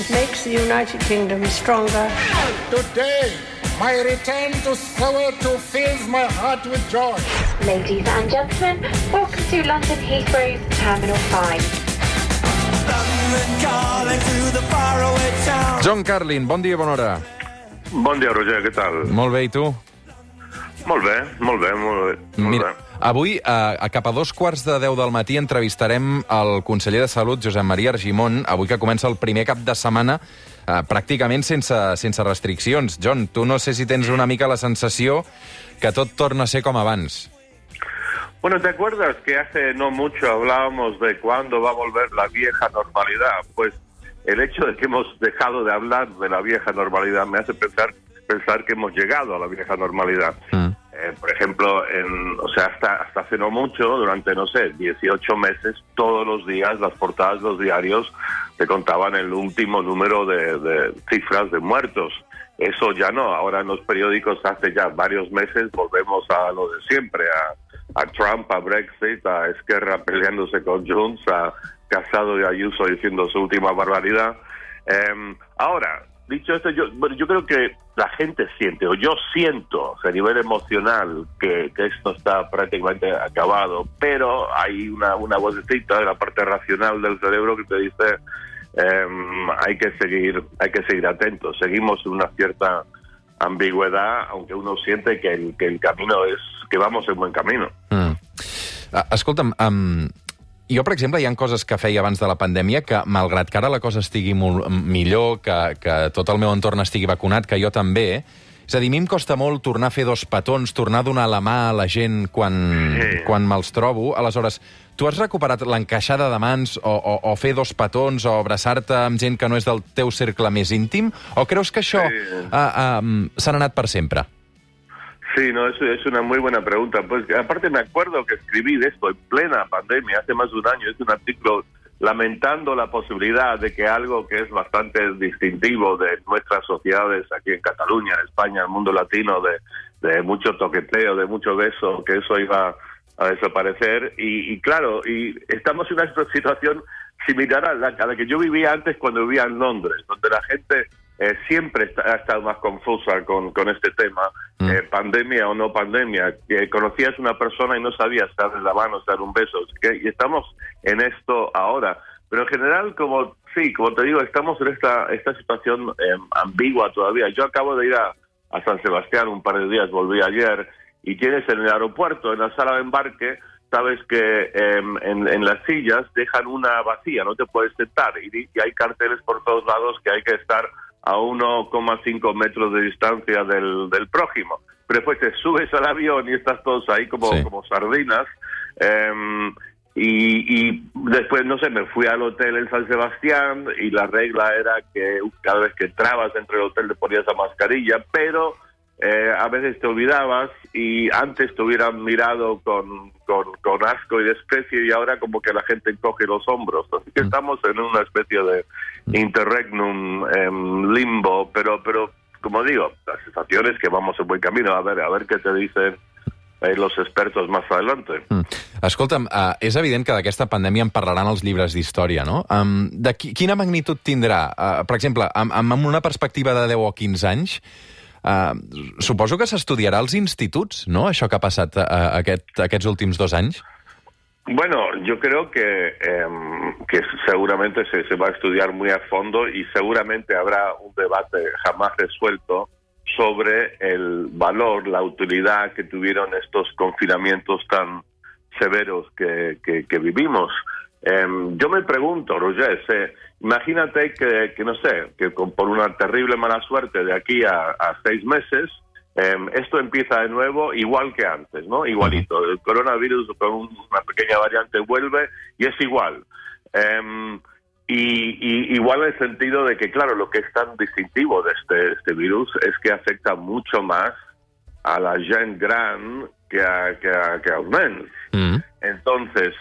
It makes the United Kingdom stronger. Today, my return to Soweto fills my heart with joy. Ladies and gentlemen, welcome to London Heathrow's Terminal 5. John Carlin, bon dia, bona hora. Bon dia, Roger, què tal? Molt bé, i tu? Molt bé, molt bé, molt bé. Molt Mira, bé. Avui, a, a cap a dos quarts de deu del matí, entrevistarem el conseller de Salut, Josep Maria Argimon, avui que comença el primer cap de setmana eh, pràcticament sense, sense restriccions. John, tu no sé si tens una mica la sensació que tot torna a ser com abans. Bueno, ¿te acuerdas que hace no mucho hablábamos de cuándo va a volver la vieja normalidad? Pues el hecho de que hemos dejado de hablar de la vieja normalidad me hace pensar pensar que hemos llegado a la vieja normalidad. Mm. Eh, por ejemplo, en, o sea, hasta, hasta hace no mucho, durante, no sé, 18 meses, todos los días las portadas de los diarios te contaban el último número de, de cifras de muertos. Eso ya no, ahora en los periódicos hace ya varios meses volvemos a lo de siempre, a, a Trump, a Brexit, a Esquerra peleándose con Junts, a Casado y Ayuso diciendo su última barbaridad. Eh, ahora, dicho esto, yo, yo creo que la gente siente, o yo siento a nivel emocional, que, esto está prácticamente acabado, pero hay una, una vocecita de la parte racional del cerebro que te dice eh, hay que seguir, hay que seguir atentos. Seguimos en una cierta ambigüedad, aunque uno siente que el, que el camino es, que vamos en buen camino. Mm. Um, jo, per exemple, hi han coses que feia abans de la pandèmia que, malgrat que ara la cosa estigui molt millor, que, que tot el meu entorn estigui vacunat, que jo també, és a dir, a mi em costa molt tornar a fer dos petons, tornar a donar la mà a la gent quan, Sí. quan me'ls trobo. Aleshores, tu has recuperat l'encaixada de mans o, o, o fer dos petons o abraçar-te amb gent que no és del teu cercle més íntim? O creus que això Sí. uh, uh, s'ha anat per sempre? Sí, no, eso es una muy buena pregunta. Pues aparte me acuerdo que escribí de esto en plena pandemia, hace más de un año, es un artículo lamentando la posibilidad de que algo que es bastante distintivo de nuestras sociedades aquí en Cataluña, en España, en el mundo latino, de, de mucho toqueteo, de mucho beso, que eso iba a desaparecer. Y, y claro, y estamos en una situación similar a la, a la que yo vivía antes cuando vivía en Londres, donde la gente eh, siempre está- ha estado más confusa con, con este tema, Mm. eh, pandemia o no pandemia, que conocías una persona y no sabías darle la mano, dar un beso, y estamos en esto ahora. Pero en general, como sí, como te digo, estamos en esta, esta situación eh, ambigua todavía. Yo acabo de ir a, a San Sebastián un par de días, volví ayer, y tienes en el aeropuerto, en la sala de embarque, sabes que em, en, en las sillas dejan una vacía, no te puedes sentar, y, y hay carteles por todos lados que hay que estar a 1,5 metros de distancia del, del prójimo. Pero después te subes al avión y estás todos ahí como, Sí. como sardinas. em, y, y después, no sé, me fui al hotel en San Sebastián y la regla era que cada vez que entrabas dentro del hotel te ponías la mascarilla, pero eh, a veces te olvidabas y antes te hubieran mirado con, con, con asco y desprecio y ahora como que la gente encoge los hombros. Así que estamos en una especie de interregnum em, limbo, pero, pero como digo, la sensación es que vamos en buen camino. A ver, a ver qué te dicen eh, los expertos más adelante. Mm. Escolta'm, uh, és evident que d'aquesta pandèmia en parlaran els llibres d'història, no? Um, de qui, quina magnitud tindrà? Uh, per exemple, amb, amb una perspectiva de 10 o 15 anys, uh, suposo que s'estudiarà als instituts, no?, això que ha passat uh, aquest, aquests últims dos anys? Bueno, yo creo que, em, que seguramente se, se va a estudiar muy a fondo y seguramente habrá un debate jamás resuelto sobre el valor, la utilidad que tuvieron estos confinamientos tan severos que, que- que vivimos. Em, yo me pregunto, Roger, se- imagínate que, que, no sé, que con- por una terrible mala suerte de aquí a, a seis meses, em, esto empieza de nuevo igual que antes, ¿no? Igualito. El coronavirus con un- una pequeña variante vuelve y es igual. Em, y, y igual en el sentido de que, claro, lo que es tan distintivo de este, este virus es que afecta mucho más a la gente gran que a, que a, que a los. Mm. Entonces,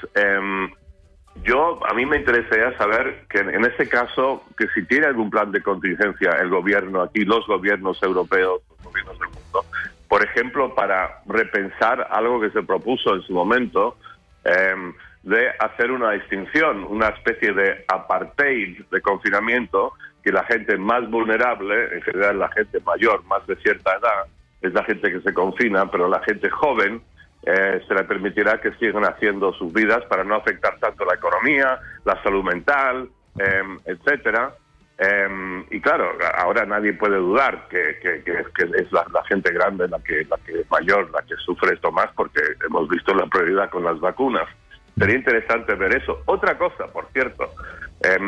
yo a mí me interesaría saber que en, ese caso, que si tiene algún plan de contingencia el gobierno aquí, los gobiernos europeos, los gobiernos del mundo, por ejemplo, para repensar algo que se propuso en su momento, em, de hacer una distinción, una especie de apartheid de confinamiento, que la gente más vulnerable, en general la gente mayor, más de cierta edad, es la gente que se confina, pero la gente joven eh, se le permitirá que sigan haciendo sus vidas para no afectar tanto la economía, la salud mental, eh, etcétera. Eh, y claro, ahora nadie puede dudar que, es la, la, gente grande la que, la que es mayor, la que sufre esto más, porque hemos visto la prioridad con las vacunas. Sería interesante ver eso. Otra cosa, por cierto,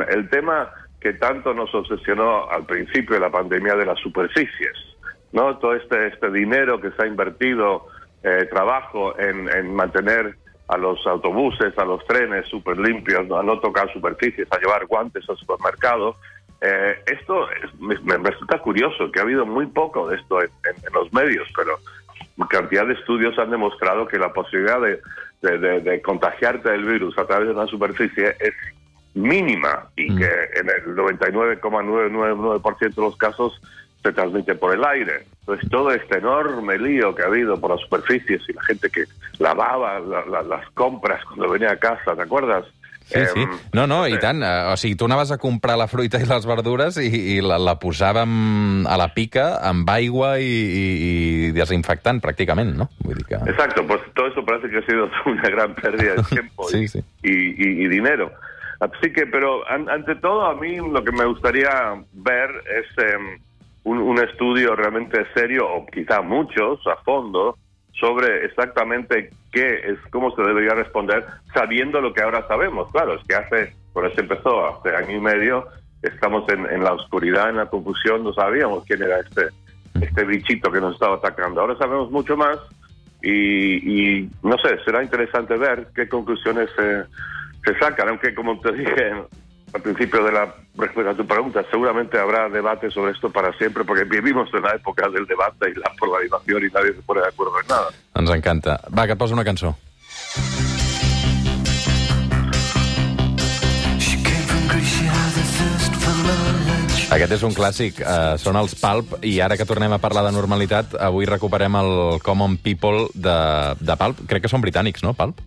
el tema que tanto nos obsesionó al principio de la pandemia de las superficies, ¿no? Todo este, este dinero que se ha invertido, eh, trabajo en, en, mantener a los autobuses, a los trenes súper limpios, a no tocar superficies, a llevar guantes al supermercado. Eh, esto es, me, me, resulta curioso, que ha habido muy poco de esto en, en, en, los medios, pero cantidad de estudios han demostrado que la posibilidad de, de, de, de contagiarte del virus a través de una superficie es mínima y mm. que en el 99,999% de los casos se transmite por el aire. Entonces, todo este enorme lío que ha habido por las superficies y la gente que lavaba la, la, las compras cuando venía a casa, ¿te acuerdas? Sí, eh, sí. No, no, i tant. O sigui, tu anaves a comprar la fruita i les verdures i, i la, la posàvem a la pica amb aigua i, i, i desinfectant, pràcticament, ¿no? Vull dir que... Exacto, pues todo eso parece que ha sido una gran pérdida de tiempo sí, sí. Y, y, y dinero. Así que, pero an, ante todo, a mí lo que me gustaría ver es eh, un, un, estudio realmente serio, o quizá muchos, a fondo, sobre exactamente qué es, cómo se debería responder, sabiendo lo que ahora sabemos. Claro, es que hace, por eso empezó, hace año y medio, estamos en, en la oscuridad, en la confusión, no sabíamos quién era este, este bichito que nos estaba atacando. Ahora sabemos mucho más y, y no sé, será interesante ver qué conclusiones se, se sacan, aunque como te dije al principio de la respuesta a tu pregunta, seguramente habrá debate sobre esto para siempre, porque vivimos en la època del debate i la polarizació i nadie se pone de acuerdo en nada. Ens encanta. Va, que et poso una cançó. Aquest és un clàssic, uh, són els Pulp, i ara que tornem a parlar de normalitat, avui recuperem el Common People de, de Pulp. Crec que són britànics, no, Pulp?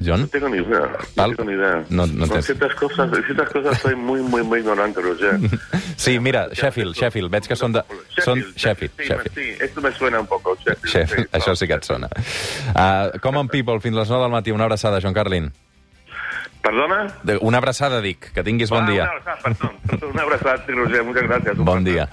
John? No tengo ni idea. No tengo ni idea. No, no Con ciertas cosas, ciertas cosas soy muy, muy, muy ignorante, Roger. sí, mira, Sheffield, Sheffield, veig que són de... Sheffield, són Sheffield, sí, Sheffield. Sí, esto me suena un poco, Sheffield. Sheffield, sí, això sí que et sona. Uh, Common People, fins les 9 del matí. Una abraçada, Joan Carlin. ¿Perdona? De, una abraçada, dic. Que tinguis bon ah, dia. Una abraçada, perdón. Una abraçada, Roger. Gracias. Un Bon dia.